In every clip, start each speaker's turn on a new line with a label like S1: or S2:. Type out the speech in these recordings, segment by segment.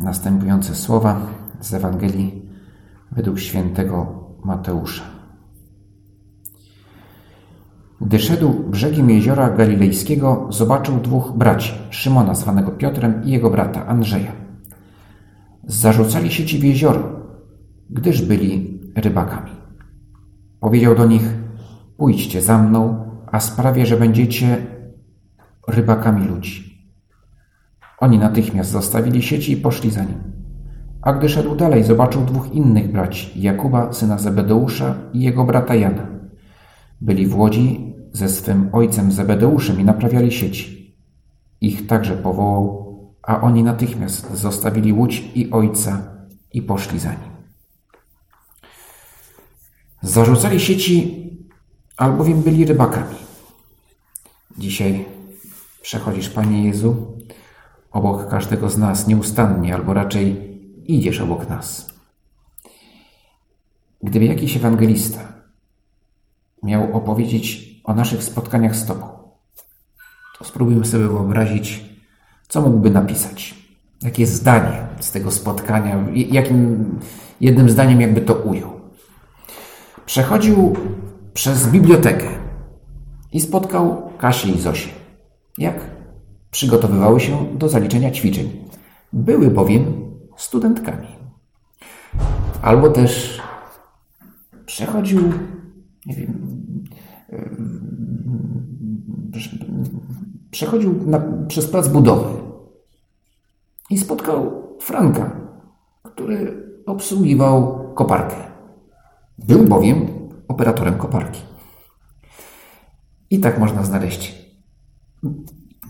S1: następujące słowa z Ewangelii według świętego Mateusza. Gdy szedł brzegiem jeziora galilejskiego, zobaczył dwóch braci, Szymona zwanego Piotrem i jego brata Andrzeja. Zarzucali sieci w jezioro, gdyż byli rybakami. Powiedział do nich: Pójdźcie za mną, a sprawię, że będziecie rybakami ludzi. Oni natychmiast zostawili sieci i poszli za nim. A gdy szedł dalej, zobaczył dwóch innych braci, Jakuba, syna Zebedeusza i jego brata Jana. Byli w łodzi ze swym ojcem Zebedeuszem i naprawiali sieci. Ich także powołał, a oni natychmiast zostawili łódź i ojca i poszli za nim. Zarzucali sieci, albowiem byli rybakami. Dzisiaj przechodzisz, Panie Jezu, obok każdego z nas nieustannie, albo raczej idziesz obok nas. Gdyby jakiś ewangelista miał opowiedzieć o naszych spotkaniach z Tobą, to spróbujmy sobie wyobrazić, co mógłby napisać. Jakie zdanie z tego spotkania, jakim jednym zdaniem jakby to ujął. Przechodził przez bibliotekę i spotkał Kasię i Zosię. Jak? Przygotowywały się do zaliczenia ćwiczeń. Były bowiem studentkami. Albo też przechodził, nie wiem, przechodził na, przez plac budowy i spotkał Franka, który obsługiwał koparkę. Był bowiem operatorem koparki. I tak można znaleźć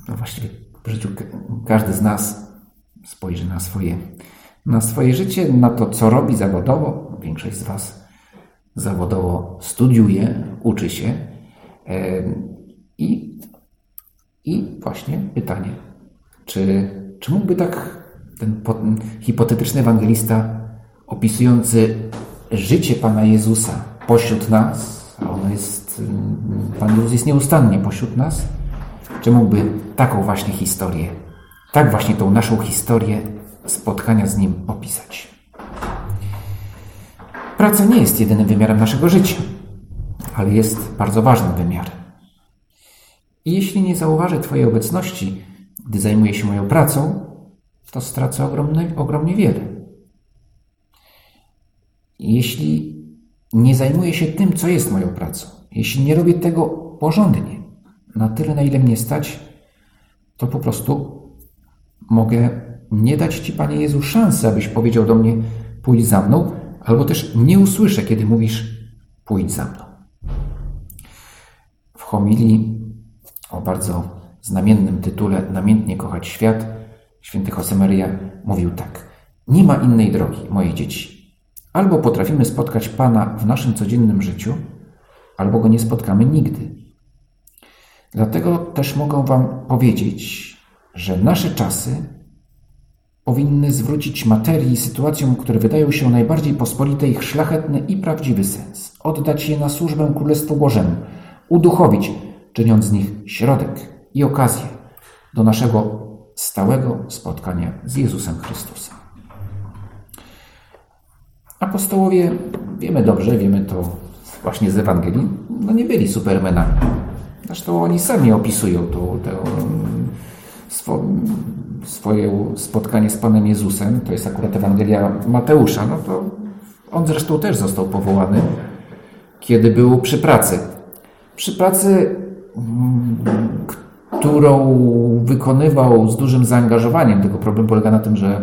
S1: no właściwie w życiu każdy z nas spojrzy na swoje, na swoje życie, na to, co robi zawodowo. Większość z Was zawodowo studiuje, uczy się. I, i właśnie pytanie, czy, czy mógłby tak ten, hipotetyczny ewangelista opisujący życie Pana Jezusa pośród nas, a ono jest, Pan Jezus jest nieustannie pośród nas, czy mógłby taką właśnie historię, tak właśnie tą naszą historię spotkania z Nim opisać? Praca nie jest jedynym wymiarem naszego życia, ale jest bardzo ważnym wymiarem. I jeśli nie zauważę Twojej obecności, gdy zajmuję się moją pracą, to stracę ogromny, ogromnie wiele. Jeśli nie zajmuję się tym, co jest moją pracą, jeśli nie robię tego porządnie, na tyle, na ile mnie stać, to po prostu mogę nie dać Ci, Panie Jezu, szansy, abyś powiedział do mnie, pójdź za mną, albo też nie usłyszę, kiedy mówisz, pójdź za mną. W homilii o bardzo znamiennym tytule Namiętnie kochać świat, święty Josemaria mówił tak. Nie ma innej drogi, moje dzieci. Albo potrafimy spotkać Pana w naszym codziennym życiu, albo Go nie spotkamy nigdy. Dlatego też mogę Wam powiedzieć, że nasze czasy powinny zwrócić materii i sytuacjom, które wydają się najbardziej pospolite, ich szlachetny i prawdziwy sens, oddać je na służbę Królestwu Bożemu, uduchowić, czyniąc z nich środek i okazję do naszego stałego spotkania z Jezusem Chrystusem. Apostołowie, wiemy dobrze, wiemy to właśnie z Ewangelii, no nie byli supermenami. Zresztą oni sami opisują to, to swo, swoje spotkanie z Panem Jezusem. To jest akurat Ewangelia Mateusza. No to on zresztą też został powołany, kiedy był przy pracy. Przy pracy, którą wykonywał z dużym zaangażowaniem. Tylko problem polega na tym, że,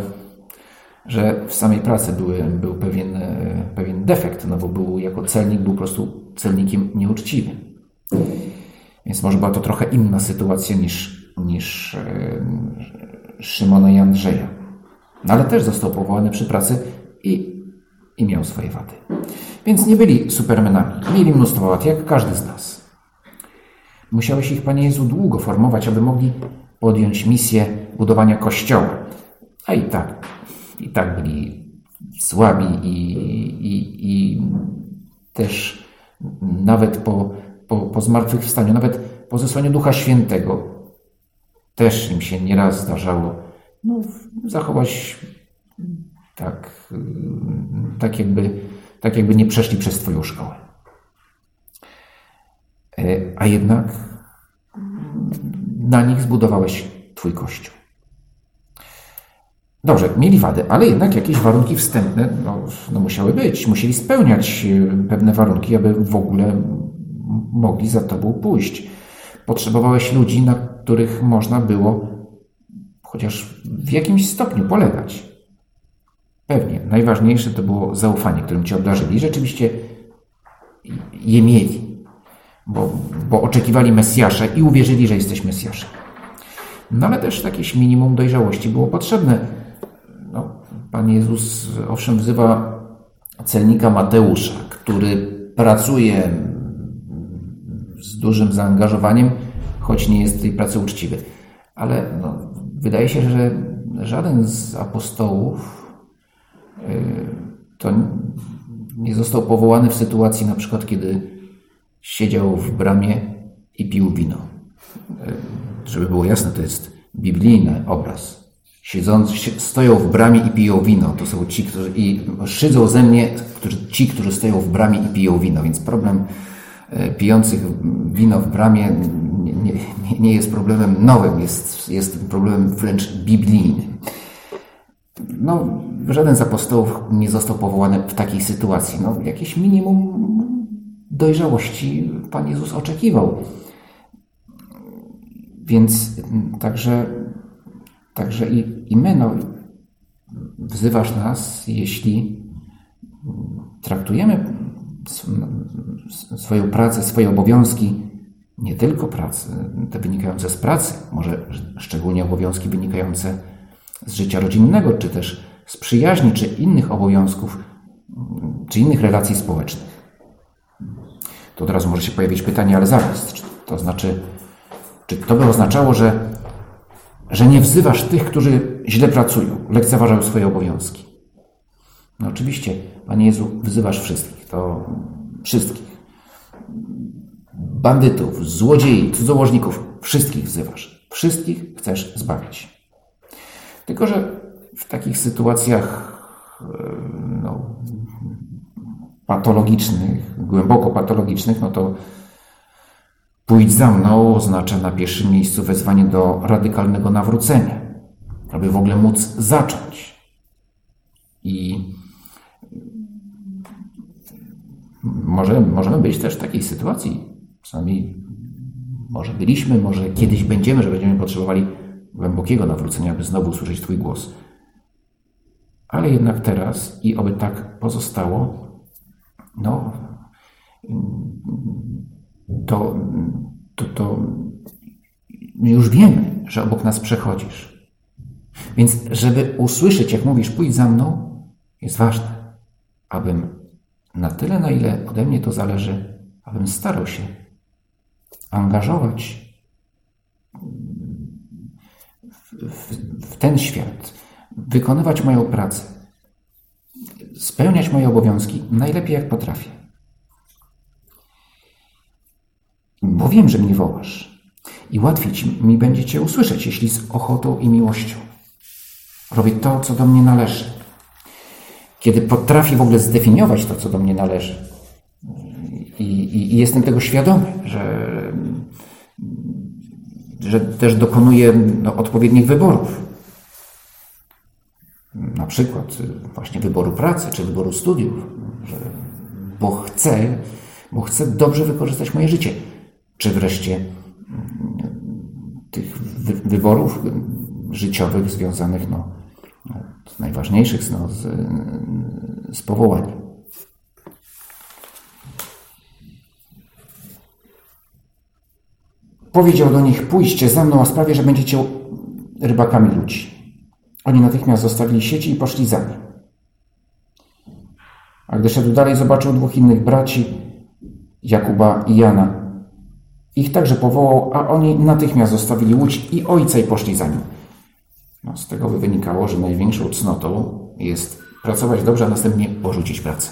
S1: że w samej pracy był pewien, pewien defekt, no bo był jako celnik, był po prostu celnikiem nieuczciwym. Więc może była to trochę inna sytuacja niż, niż e, Szymona i Andrzeja. No ale też został powołany przy pracy i, i miał swoje wady. Więc nie byli supermenami. Mieli mnóstwo wad, jak każdy z nas. Musiałeś ich, Panie Jezu, długo formować, aby mogli podjąć misję budowania kościoła. A i tak, i tak byli słabi i, i, i też nawet po, po, po zmartwychwstaniu, nawet po zesłaniu Ducha Świętego, też im się nieraz zdarzało no, zachować tak, tak, jakby, tak jakby nie przeszli przez Twoją szkołę. E, a jednak na nich zbudowałeś Twój Kościół. Dobrze, mieli wady, ale jednak jakieś warunki wstępne no, no musiały być. Musieli spełniać e, pewne warunki, aby w ogóle mogli za Tobą pójść. Potrzebowałeś ludzi, na których można było chociaż w jakimś stopniu polegać. Pewnie najważniejsze to było zaufanie, którym Cię obdarzyli. Rzeczywiście je mieli, bo, bo oczekiwali Mesjasza i uwierzyli, że jesteś Mesjaszem. No ale też jakieś minimum dojrzałości było potrzebne. No, Pan Jezus owszem wzywa celnika Mateusza, który pracuje dużym zaangażowaniem, choć nie jest tej pracy uczciwy. Ale no, wydaje się, że żaden z apostołów y, to nie został powołany w sytuacji na przykład, kiedy siedział w bramie i pił wino. Y, żeby było jasne, to jest biblijny obraz. Siedząc, stoją w bramie i piją wino. To są ci, którzy i szydzą ze mnie którzy, ci, którzy stoją w bramie i piją wino. Więc problem pijących wino w bramie nie, nie jest problemem nowym, jest, jest problemem wręcz biblijnym. No, żaden z apostołów nie został powołany w takiej sytuacji. No, jakieś minimum dojrzałości Pan Jezus oczekiwał. Więc także, także i, i my, no, wzywasz nas, jeśli traktujemy swoją pracę, swoje obowiązki nie tylko pracy, te wynikające z pracy, może szczególnie obowiązki wynikające z życia rodzinnego, czy też z przyjaźni, czy innych obowiązków, czy innych relacji społecznych. To od razu może się pojawić pytanie, ale zaraz, czy to znaczy, czy to by oznaczało, że, że nie wzywasz tych, którzy źle pracują, lekceważają swoje obowiązki? No oczywiście, Panie Jezu, wzywasz wszystkich, to wszystkich bandytów, złodziei, cudzołożników, wszystkich wzywasz. Wszystkich chcesz zbawić. Tylko, że w takich sytuacjach e, no, patologicznych, głęboko patologicznych, no to pójdź za mną oznacza na pierwszym miejscu wezwanie do radykalnego nawrócenia, aby w ogóle móc zacząć. I może, możemy być też w takiej sytuacji, Przynajmniej może byliśmy, może kiedyś będziemy, że będziemy potrzebowali głębokiego nawrócenia, aby znowu usłyszeć Twój głos. Ale jednak teraz i oby tak pozostało, no, to, to, to już wiemy, że obok nas przechodzisz. Więc, żeby usłyszeć, jak mówisz, pójdź za mną, jest ważne, abym na tyle, na ile ode mnie to zależy, abym starał się angażować w, w, w ten świat, wykonywać moją pracę, spełniać moje obowiązki najlepiej jak potrafię. Bo wiem, że mnie wołasz i łatwiej mi będzie Cię usłyszeć, jeśli z ochotą i miłością robię to, co do mnie należy. Kiedy potrafię w ogóle zdefiniować to, co do mnie należy, i, i, i jestem tego świadomy, że, że też dokonuję no, odpowiednich wyborów. Na przykład właśnie wyboru pracy czy wyboru studiów, że, bo chcę, bo chcę dobrze wykorzystać moje życie. Czy wreszcie tych wy, wyborów życiowych związanych no, z najważniejszych no, z, z powołaniem. Powiedział do nich: Pójście za mną, a sprawię, że będziecie rybakami ludzi. Oni natychmiast zostawili sieci i poszli za nim. A gdy szedł dalej, zobaczył dwóch innych braci, Jakuba i Jana. Ich także powołał, a oni natychmiast zostawili łódź i ojca i poszli za nim. No, z tego by wynikało, że największą cnotą jest pracować dobrze, a następnie porzucić pracę.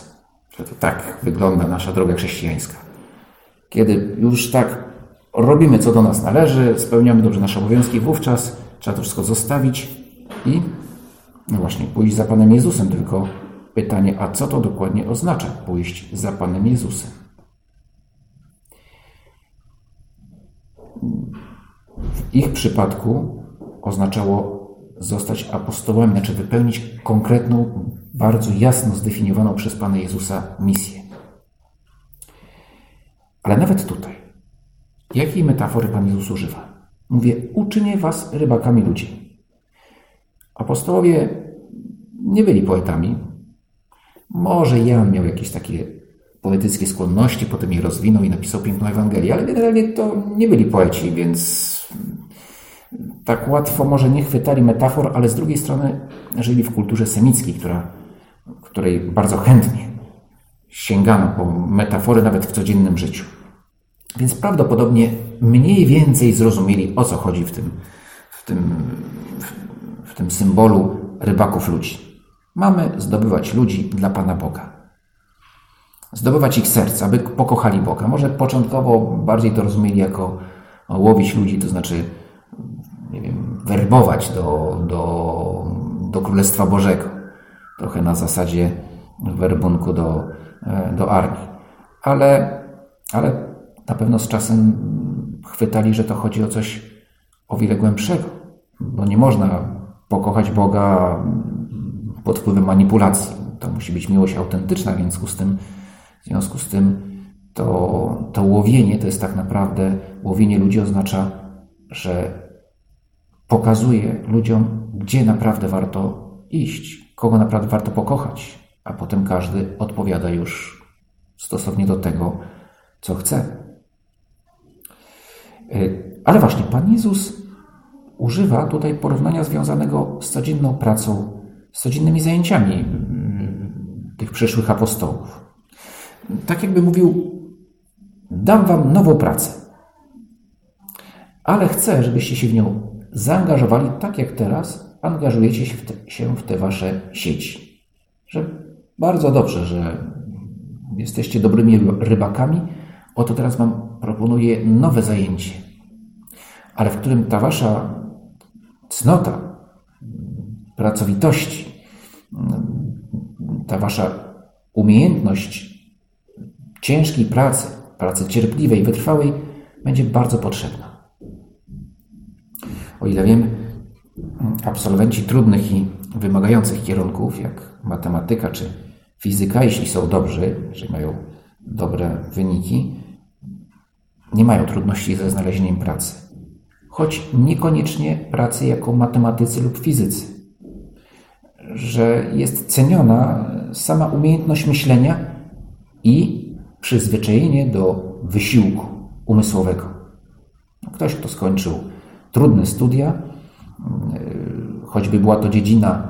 S1: Że to tak wygląda nasza droga chrześcijańska. Kiedy już tak robimy, co do nas należy, spełniamy dobrze nasze obowiązki, wówczas trzeba to wszystko zostawić i no właśnie pójść za Panem Jezusem. Tylko pytanie, a co to dokładnie oznacza pójść za Panem Jezusem? W ich przypadku oznaczało zostać apostołami, znaczy wypełnić konkretną, bardzo jasno zdefiniowaną przez Pana Jezusa misję. Ale nawet tutaj, jakiej metafory Pan Jezus używa? Mówię, uczynię was rybakami ludzi. Apostołowie nie byli poetami. Może Jan miał jakieś takie poetyckie skłonności, potem je rozwinął i napisał piękną Ewangelię, ale generalnie to nie byli poeci, więc tak łatwo może nie chwytali metafor, ale z drugiej strony żyli w kulturze semickiej, która, której bardzo chętnie sięgano po metafory nawet w codziennym życiu. Więc prawdopodobnie mniej więcej zrozumieli, o co chodzi w tym, w tym, w tym symbolu rybaków ludzi. Mamy zdobywać ludzi dla Pana Boga. Zdobywać ich serca, aby pokochali Boga. Może początkowo bardziej to rozumieli jako łowić ludzi, to znaczy werbować do, do, do Królestwa Bożego. Trochę na zasadzie werbunku do, do armii. Ale, ale na pewno z czasem chwytali, że to chodzi o coś o wiele głębszego. Bo nie można pokochać Boga pod wpływem manipulacji. To musi być miłość autentyczna, w związku z tym, w związku z tym to, to łowienie to jest tak naprawdę, łowienie ludzi oznacza, że pokazuje ludziom, gdzie naprawdę warto iść, kogo naprawdę warto pokochać, a potem każdy odpowiada już stosownie do tego, co chce. E, ale właśnie Pan Jezus używa tutaj porównania związanego z codzienną pracą, z codziennymi zajęciami mm, tych przyszłych apostołów. Tak jakby mówił: Dam wam nową pracę, ale chcę, żebyście się w nią zaangażowali tak jak teraz angażujecie się w te, się w te wasze sieci. Że bardzo dobrze, że jesteście dobrymi rybakami. Oto teraz wam proponuję nowe zajęcie ale w którym ta wasza cnota, pracowitości, ta wasza umiejętność ciężkiej pracy, pracy cierpliwej, wytrwałej będzie bardzo potrzebna. O ile wiem, absolwenci trudnych i wymagających kierunków, jak matematyka czy fizyka, jeśli są dobrzy, jeżeli mają dobre wyniki, nie mają trudności ze znalezieniem pracy choć niekoniecznie pracy jako matematycy lub fizycy. Że jest ceniona sama umiejętność myślenia i przyzwyczajenie do wysiłku umysłowego. Ktoś, kto skończył trudne studia, choćby była to dziedzina,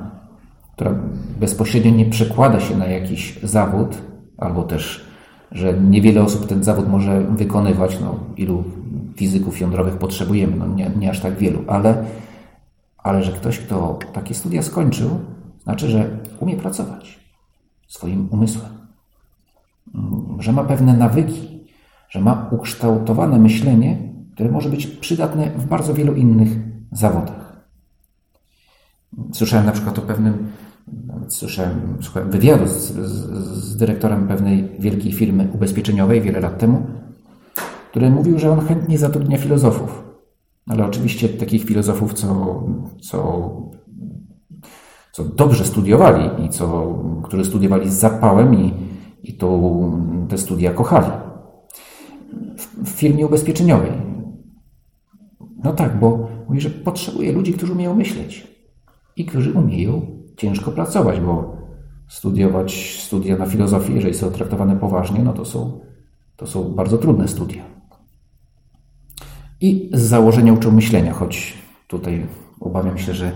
S1: która bezpośrednio nie przekłada się na jakiś zawód, albo też, że niewiele osób ten zawód może wykonywać, no, ilu fizyków jądrowych potrzebujemy, no nie, nie aż tak wielu, ale, ale że ktoś, kto takie studia skończył, znaczy, że umie pracować swoim umysłem, że ma pewne nawyki, że ma ukształtowane myślenie, które może być przydatne w bardzo wielu innych zawodach. Słyszałem na przykład o pewnym, słyszałem, słuchałem wywiadu z, z, z dyrektorem pewnej wielkiej firmy ubezpieczeniowej wiele lat temu, który mówił, że on chętnie zatrudnia filozofów. Ale oczywiście takich filozofów, co, co, co dobrze studiowali i co, którzy studiowali z zapałem i, i to, te studia kochali. W, w firmie ubezpieczeniowej. No tak, bo mówi, że potrzebuje ludzi, którzy umieją myśleć i którzy umieją ciężko pracować, bo studiować studia na filozofii, jeżeli są traktowane poważnie, no to są, to są bardzo trudne studia. I z założenia uczą myślenia, choć tutaj obawiam się, że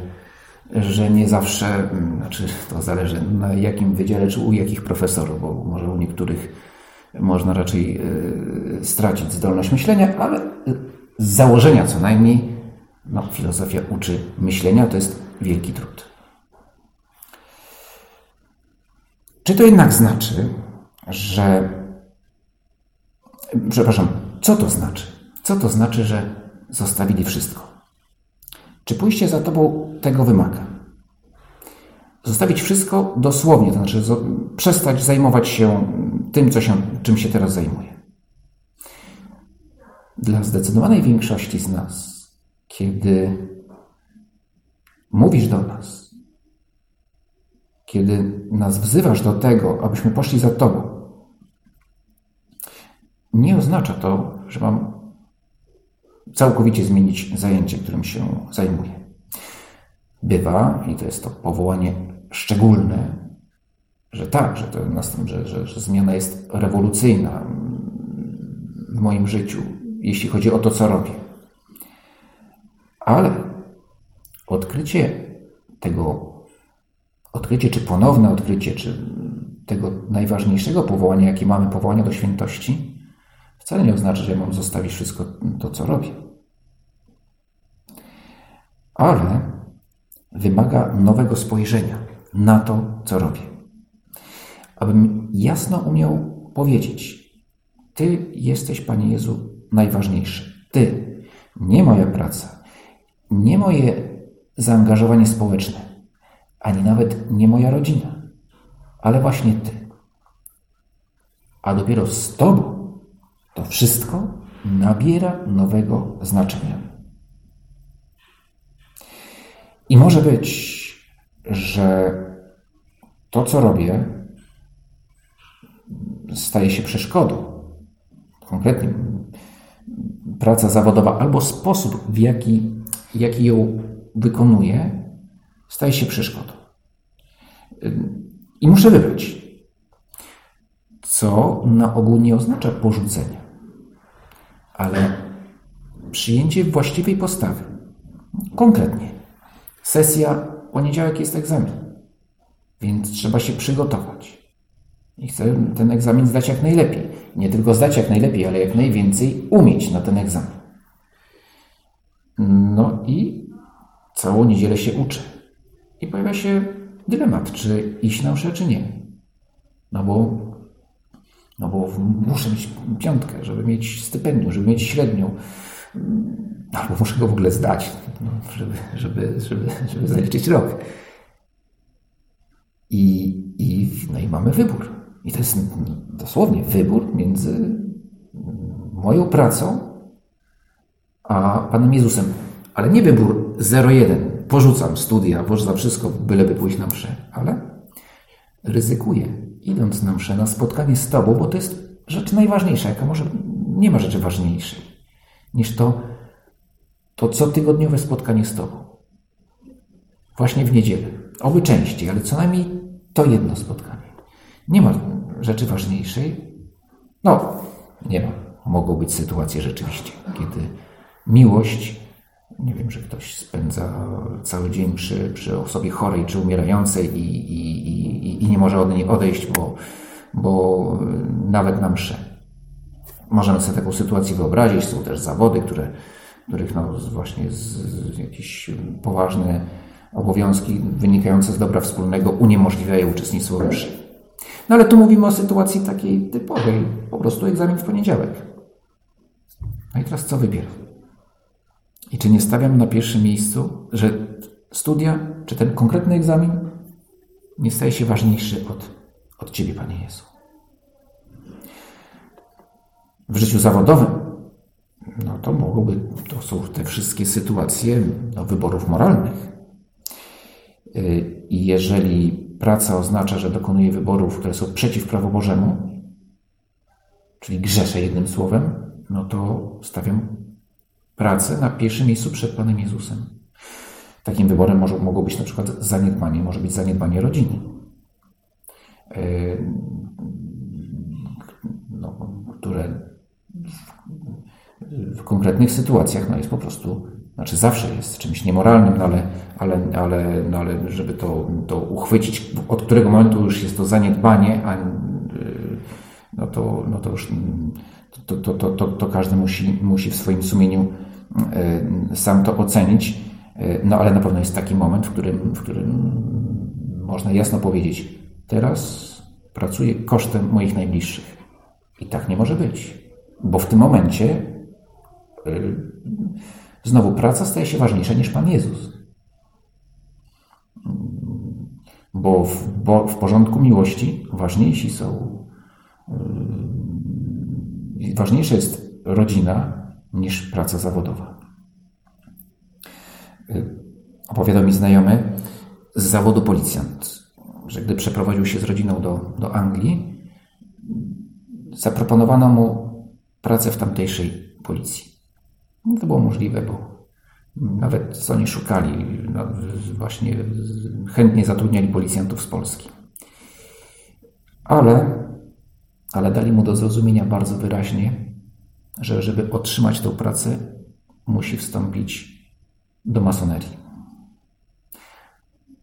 S1: że nie zawsze, mm, znaczy to zależy na jakim wydziale, czy u jakich profesorów, bo może u niektórych można raczej y, stracić zdolność myślenia, ale z założenia co najmniej no, filozofia uczy myślenia, to jest wielki trud. Czy to jednak znaczy, że. Przepraszam, co to znaczy? Co to znaczy, że zostawili wszystko? Czy pójście za tobą tego wymaga? Zostawić wszystko dosłownie, to znaczy przestać zajmować się tym, co się, czym się teraz zajmuje. Dla zdecydowanej większości z nas, kiedy mówisz do nas, kiedy nas wzywasz do tego, abyśmy poszli za Tobą, nie oznacza to, że mam całkowicie zmienić zajęcie, którym się zajmuję. Bywa, i to jest to powołanie szczególne, że tak, że, to że, że, że zmiana jest rewolucyjna w moim życiu, jeśli chodzi o to, co robię. Ale odkrycie tego, odkrycie czy ponowne odkrycie, czy tego najważniejszego powołania, jakie mamy, powołania do świętości, wcale nie oznacza, że ja mam zostawić wszystko to, co robię. Ale wymaga nowego spojrzenia na to, co robię. Abym jasno umiał powiedzieć: Ty jesteś, Panie Jezu, najważniejszy. Ty, nie moja praca, nie moje zaangażowanie społeczne, ani nawet nie moja rodzina, ale właśnie Ty. A dopiero z Tobą to wszystko nabiera nowego znaczenia. I może być, że to, co robię, staje się przeszkodą. Konkretnie praca zawodowa albo sposób, w jaki jaki ją wykonuję, staje się przeszkodą. I muszę wybrać, co na ogół nie oznacza porzucenia, ale przyjęcie właściwej postawy. Konkretnie, sesja, poniedziałek jest egzamin, więc trzeba się przygotować. I chcę ten egzamin zdać jak najlepiej. Nie tylko zdać jak najlepiej, ale jak najwięcej umieć na ten egzamin. No i całą niedzielę się uczę. I pojawia się dylemat, czy iść na mszę, czy nie. No bo, no bo muszę mieć piątkę, żeby mieć stypendium, żeby mieć średnią. Albo muszę go w ogóle zdać, no, żeby, żeby, żeby, żeby zaliczyć rok. I, i, no i mamy wybór. I to jest dosłownie wybór między moją pracą a Panem Jezusem. Ale nie wybór 0-1. Porzucam studia, porzucam wszystko, byleby pójść na mszę. Ale ryzykuję, idąc na mszę, na spotkanie z Tobą, bo to jest rzecz najważniejsza, jaka może nie ma rzeczy ważniejszej niż to, to cotygodniowe spotkanie z Tobą. Właśnie w niedzielę. Oby częściej, ale co najmniej to jedno spotkanie. Nie ma rzeczy ważniejszej. No, nie ma. Mogą być sytuacje rzeczywiście, kiedy miłość. Nie wiem, że ktoś spędza cały dzień przy, przy osobie chorej czy umierającej i, i, i, i nie może od niej odejść, bo, bo nawet na msze. Możemy sobie taką sytuację wyobrazić. Są też zawody, które, których no właśnie z, z jakieś poważne obowiązki wynikające z dobra wspólnego uniemożliwiają uczestnictwo w mszy. No ale tu mówimy o sytuacji takiej typowej, po prostu egzamin w poniedziałek. No i teraz co wybieram? I czy nie stawiam na pierwszym miejscu, że studia, czy ten konkretny egzamin nie staje się ważniejszy od, od Ciebie, Panie Jezu? W życiu zawodowym, no to mogłyby, to są te wszystkie sytuacje no, wyborów moralnych. Y, I jeżeli praca oznacza, że dokonuję wyborów, które są przeciw prawu Bożemu, czyli grzeszę jednym słowem, no to stawiam pracę na pierwszym miejscu przed Panem Jezusem. Takim wyborem może, mogło być na przykład zaniedbanie, może być zaniedbanie rodziny, e, no, które w, w, konkretnych sytuacjach no, jest po prostu znaczy zawsze jest czymś niemoralnym, no ale, ale, ale, no ale żeby to, to uchwycić, od którego momentu już jest to zaniedbanie, a, no, to, no to już to, to, to, to, to każdy musi, musi w swoim sumieniu sam to ocenić. No ale na pewno jest taki moment, w którym, w którym można jasno powiedzieć, teraz pracuję kosztem moich najbliższych. I tak nie może być, bo w tym momencie znowu praca staje się ważniejsza niż Pan Jezus. Bo w, bo w porządku miłości ważniejsi są, yy, ważniejsza jest rodzina niż praca zawodowa. Yy, opowiadał mi znajomy z zawodu policjant, że gdy przeprowadził się z rodziną do, do Anglii, zaproponowano mu pracę w tamtejszej policji. No to było możliwe, bo nawet co nie szukali, no właśnie chętnie zatrudniali policjantów z Polski. Ale, ale dali mu do zrozumienia bardzo wyraźnie, że żeby otrzymać tę pracę, musi wstąpić do masonerii.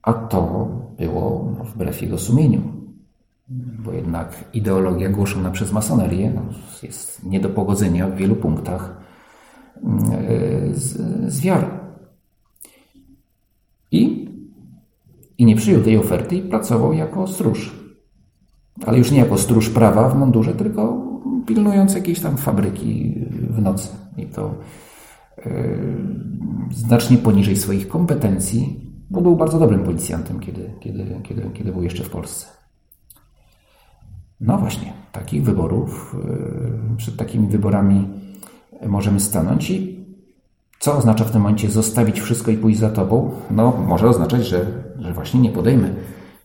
S1: A to było no, wbrew jego sumieniu, bo jednak ideologia głoszona przez masonerię no, jest nie do pogodzenia w wielu punktach z, z wiarą. I, I nie przyjął tej oferty i pracował jako stróż. Ale już nie jako stróż prawa w mundurze, tylko pilnując jakiejś tam fabryki w nocy. I to yy, znacznie poniżej swoich kompetencji bo był bardzo dobrym policjantem, kiedy, kiedy, kiedy, kiedy był jeszcze w Polsce. No właśnie, takich wyborów, yy, przed takimi wyborami możemy stanąć i co oznacza w tym momencie zostawić wszystko i pójść za tobą? No, może oznaczać, że, że właśnie nie podejmę,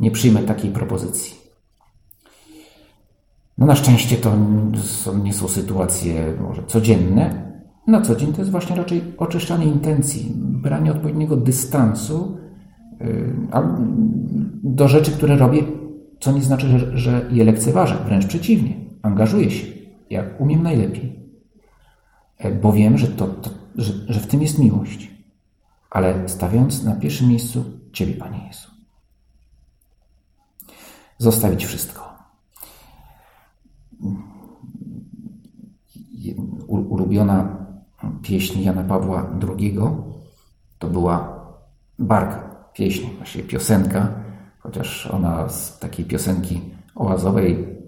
S1: nie przyjmę takiej propozycji. No na szczęście to nie są sytuacje może codzienne. Na co dzień to jest właśnie raczej oczyszczanie intencji, branie odpowiedniego dystansu do rzeczy, które robię, co nie znaczy, że, że je lekceważę. Wręcz przeciwnie, angażuję się, jak umiem najlepiej. E, bo wiem, że, to, to że, że w tym jest miłość. Ale stawiając na pierwszym miejscu Ciebie, Panie Jezu. Zostawić wszystko. Ulubiona pieśń Jana Pawła II to była Barka pieśń, właściwie piosenka, chociaż ona z takiej piosenki oazowej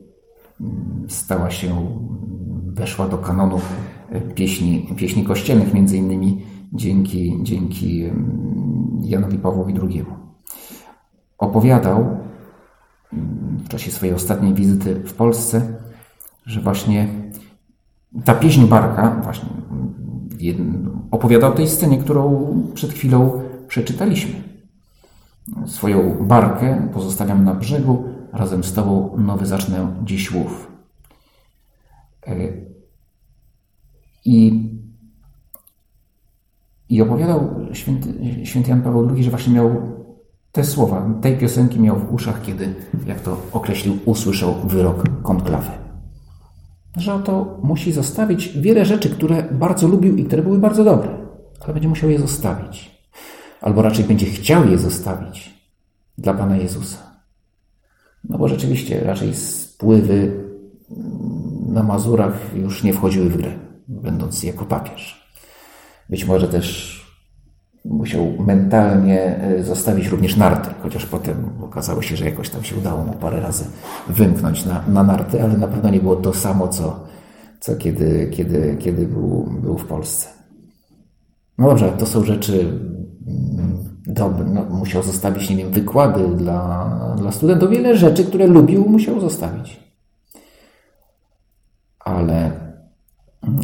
S1: mm, stała się, weszła do kanonu pieśni, pieśni kościelnych, między innymi dzięki, dzięki mm, Janowi Pawłowi II. Opowiadał mm, w czasie swojej ostatniej wizyty w Polsce, że właśnie ta pieśń Barka właśnie opowiadał o tej scenie, którą przed chwilą przeczytaliśmy. Swoją barkę pozostawiam na brzegu, razem z Tobą nowy zacznę dziś łów. I, i opowiadał święty, święty Jan Paweł II, że właśnie miał te słowa, tej piosenki miał w uszach, kiedy, jak to określił, usłyszał wyrok konklawy. Że oto musi zostawić wiele rzeczy, które bardzo lubił i które były bardzo dobre, ale będzie musiał je zostawić albo raczej będzie chciał je zostawić dla Pana Jezusa. No bo rzeczywiście raczej spływy na Mazurach już nie wchodziły w grę, będąc jako papież. Być może też musiał mentalnie e, zostawić również narty, chociaż potem okazało się, że jakoś tam się udało mu parę razy wymknąć na, na narty, ale na pewno nie było to samo, co, co kiedy, kiedy, kiedy był, był w Polsce. No dobrze, to są rzeczy dobry, no, musiał zostawić, nie wiem, wykłady dla, dla studentów. Wiele rzeczy, które lubił, musiał zostawić. Ale mm,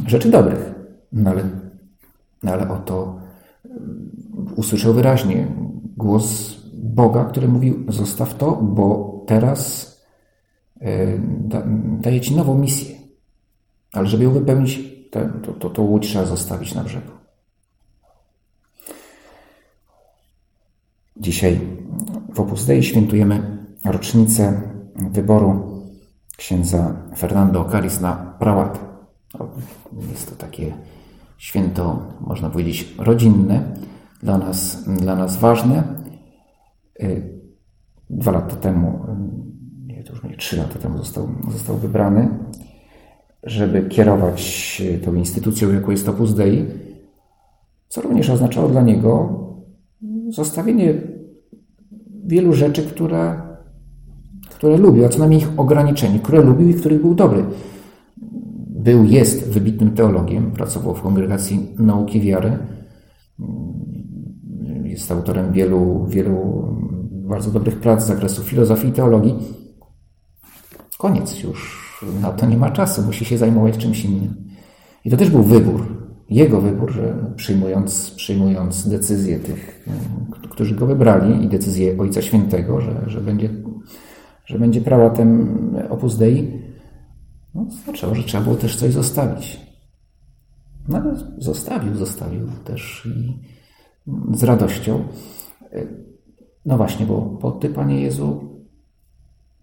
S1: rzeczy dobrych. No ale, no ale oto mm, usłyszał wyraźnie głos Boga, który mówił: Zostaw to, bo teraz e, da, daję ci nową misję. Ale żeby ją wypełnić, to, to, to łódź trzeba zostawić na brzegu. Dzisiaj w Opus Dei świętujemy rocznicę wyboru księdza Fernando Caris na prałat. Jest to takie święto, można powiedzieć, rodzinne, dla nas, dla nas ważne. Y, dwa lata temu, y, nie, to już nie, trzy lata temu został, został wybrany, żeby kierować tą instytucją, jaką jest Opus Dei, co również oznaczało dla niego zostawienie wielu rzeczy, które, które lubił, a co najmniej ich ograniczenie, które lubił i których był dobry. Był, jest wybitnym teologiem, pracował w kongregacji nauki wiary, jest autorem wielu, wielu bardzo dobrych prac z zakresu filozofii i teologii. Koniec już. Na to nie ma czasu, musi się zajmować czymś innym. I to też był wybór jego wybór, że przyjmując, przyjmując decyzję tych, którzy go wybrali i decyzję Ojca Świętego, że, że, będzie, że będzie prałatem Opus Dei, no, znaczyło, że trzeba było też coś zostawić. No ale zostawił, zostawił też i z radością. No właśnie, bo, bo Ty, Panie Jezu,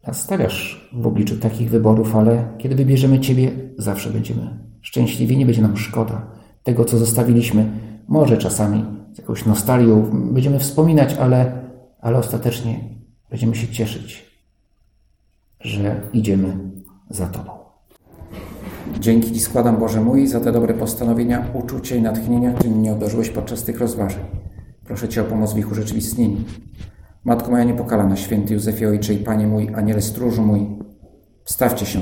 S1: nas stawiasz w obliczu takich wyborów, ale kiedy wybierzemy Ciebie, zawsze będziemy szczęśliwi, nie będzie nam szkoda tego, co zostawiliśmy. Może czasami z jakąś nostalgią będziemy wspominać, ale, ale ostatecznie będziemy się cieszyć, że idziemy za Tobą. Dzięki Ci składam, Boże mój, za te dobre postanowienia, uczucia i natchnienia, którymi mnie obdarzyłeś podczas tych rozważań. Proszę Cię o pomoc w ich urzeczywistnieniu. Matko moja niepokalana, święty Józefie Ojcze i Panie mój, aniele stróżu mój, wstawcie się